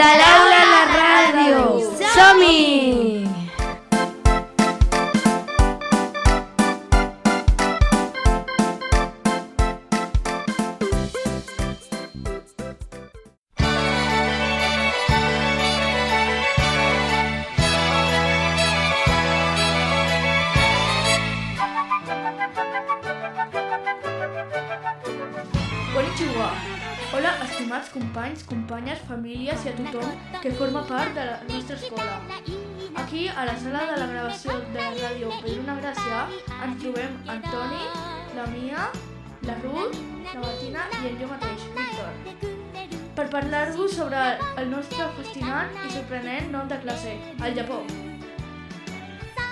de estimats companys, companyes, famílies i a tothom que forma part de la nostra escola. Aquí, a la sala de la gravació de la ràdio per una gràcia, ens trobem Antoni, la Mia, la Ruth, la Martina i el jo mateix, Víctor, per parlar-vos sobre el nostre fascinant i sorprenent nom de classe, el Japó.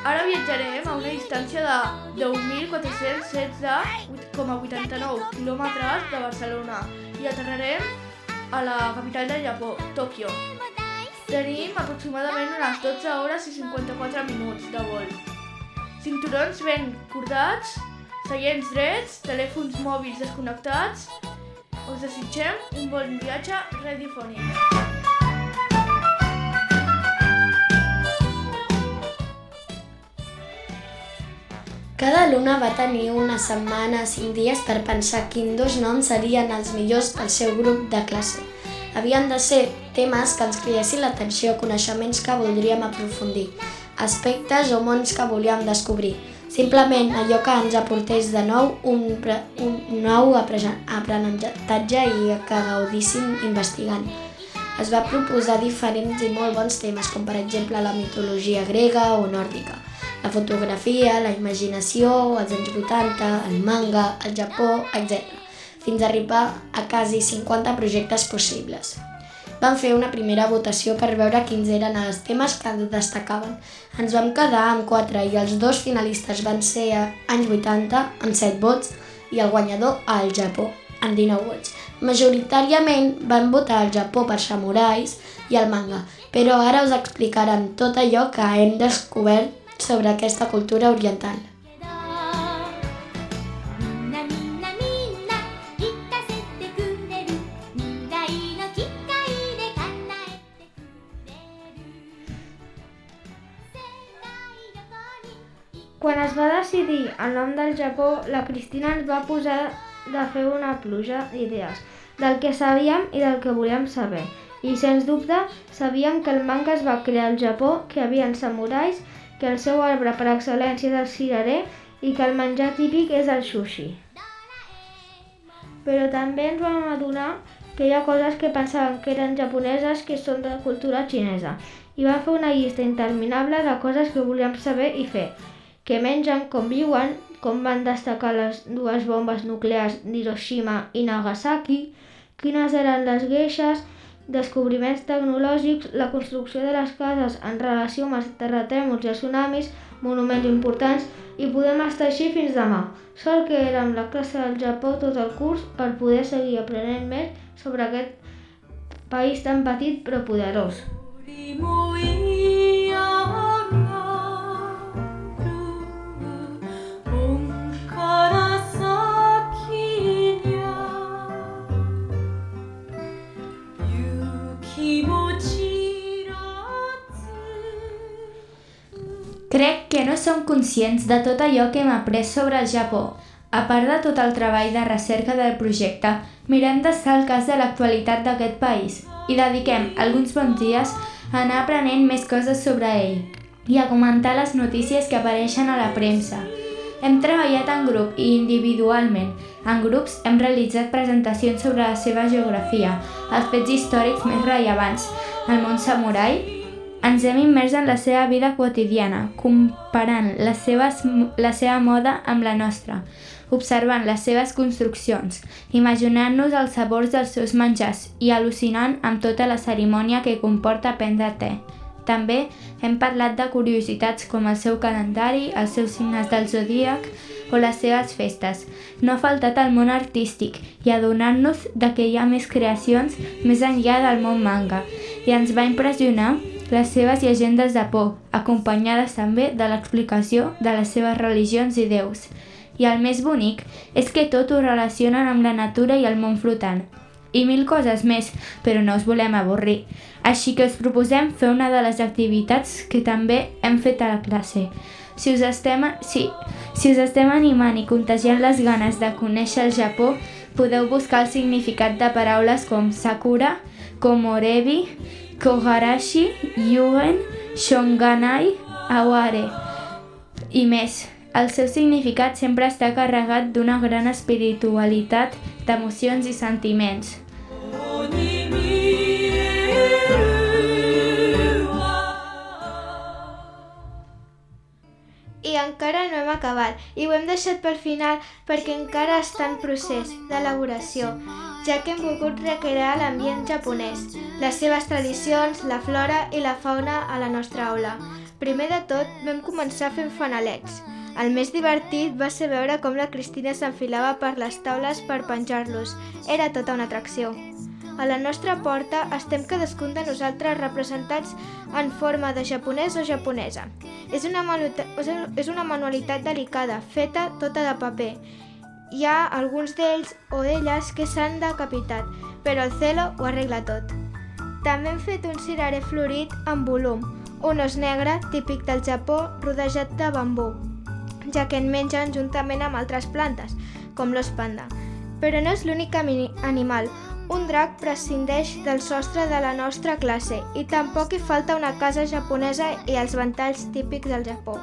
Ara viatjarem a una distància de 10.416,89 quilòmetres de Barcelona i aterrarem a la capital del Japó, Tòquio. Tenim aproximadament unes 12 hores i 54 minuts de vol. Cinturons ben cordats, seients drets, telèfons mòbils desconnectats. Us desitgem un bon viatge radiofònic. Cada alumne va tenir una setmana, cinc dies, per pensar quins dos noms serien els millors al seu grup de classe. Havien de ser temes que ens cridessin l'atenció, coneixements que voldríem aprofundir, aspectes o mons que volíem descobrir. Simplement allò que ens aportés de nou un, pre- un nou apre- aprenentatge i que gaudíssim investigant. Es va proposar diferents i molt bons temes, com per exemple la mitologia grega o nòrdica, la fotografia, la imaginació, els anys 80, el manga, el Japó, etc. Fins a arribar a quasi 50 projectes possibles. Vam fer una primera votació per veure quins eren els temes que destacaven. Ens vam quedar amb 4 i els dos finalistes van ser a anys 80 amb 7 vots i el guanyador al Japó amb 19 vots. Majoritàriament van votar al Japó per samurais i el manga, però ara us explicarem tot allò que hem descobert sobre aquesta cultura oriental. Quan es va decidir el nom del Japó, la Cristina ens va posar de fer una pluja d'idees, del que sabíem i del que volíem saber. I, sens dubte, sabíem que el manga es va crear al Japó, que hi havia samurais que el seu arbre per excel·lència és el cirerer i que el menjar típic és el sushi. Però també ens vam adonar que hi ha coses que pensaven que eren japoneses que són de cultura xinesa i vam fer una llista interminable de coses que volíem saber i fer què mengen, com viuen, com van destacar les dues bombes nuclears d'Hiroshima i Nagasaki, quines eren les gueixes, descobriments tecnològics, la construcció de les cases en relació amb els terratrèmols i els tsunamis, monuments importants, i podem estar així fins demà. Sort que érem la classe del Japó tot el curs per poder seguir aprenent més sobre aquest país tan petit però poderós. も嫌 Crec que no som conscients de tot allò que hem après sobre el Japó. A part de tot el treball de recerca del projecte, mirem d'estar al cas de l'actualitat d'aquest país i dediquem alguns bons dies a anar aprenent més coses sobre ell i a comentar les notícies que apareixen a la premsa. Hem treballat en grup i individualment. En grups hem realitzat presentacions sobre la seva geografia, els fets històrics més rellevants, el món samurai, ens hem immers en la seva vida quotidiana, comparant les seves, la seva moda amb la nostra, observant les seves construccions, imaginant-nos els sabors dels seus menjars i al·lucinant amb tota la cerimònia que comporta prendre te. També hem parlat de curiositats com el seu calendari, els seus signes del zodíac o les seves festes. No ha faltat el món artístic i adonar-nos de que hi ha més creacions més enllà del món manga i ens va impressionar les seves llegendes de por, acompanyades també de l'explicació de les seves religions i déus. I el més bonic és que tot ho relacionen amb la natura i el món flotant. I mil coses més, però no us volem avorrir. Així que us proposem fer una de les activitats que també hem fet a la classe. Si us estem, si, si us estem animant i contagiant les ganes de conèixer el Japó, podeu buscar el significat de paraules com Sakura, Komorebi, Kogarashi, Yugen, Shonganai, Aware i més. El seu significat sempre està carregat d'una gran espiritualitat, d'emocions i sentiments. I encara no hem acabat, i ho hem deixat pel final perquè encara està en procés d'elaboració, ja que hem volgut recrear l'ambient japonès, les seves tradicions, la flora i la fauna a la nostra aula. Primer de tot, vam començar fent fanalets. El més divertit va ser veure com la Cristina s'enfilava per les taules per penjar-los. Era tota una atracció. A la nostra porta estem cadascun de nosaltres representats en forma de japonès o japonesa. És una, és una manualitat delicada, feta tota de paper. Hi ha alguns d'ells o d'elles que s'han decapitat, però el celo ho arregla tot. També hem fet un cireré florit amb volum, un os negre típic del Japó rodejat de bambú, ja que en mengen juntament amb altres plantes, com l'os panda. Però no és l'únic animal. Un drac prescindeix del sostre de la nostra classe i tampoc hi falta una casa japonesa i els ventalls típics del Japó.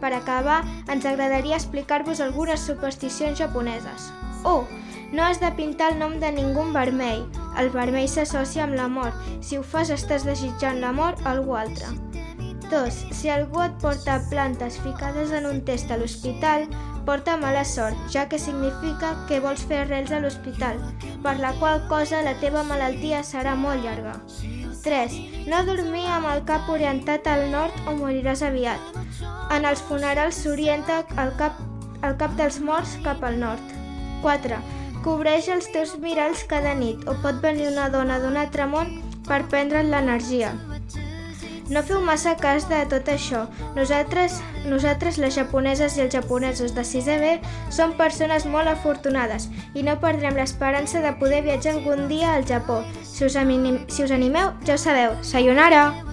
Per acabar, ens agradaria explicar-vos algunes supersticions japoneses. 1. No has de pintar el nom de ningú vermell. El vermell s'associa amb la mort. Si ho fas estàs desitjant la mort a algú altre. 2. Si algú et porta plantes ficades en un test a l'hospital, porta mala sort, ja que significa que vols fer arrels a l'hospital, per la qual cosa la teva malaltia serà molt llarga. 3. No dormir amb el cap orientat al nord o moriràs aviat. En els funerals s'orienta el cap, el cap dels morts cap al nord. 4. Cobreix els teus miralls cada nit o pot venir una dona d'un altre món per prendre't l'energia. No feu massa cas de tot això. Nosaltres, nosaltres les japoneses i els japonesos de 6è B, som persones molt afortunades i no perdrem l'esperança de poder viatjar algun dia al Japó. Si us, si us animeu, ja ho sabeu. Sayonara!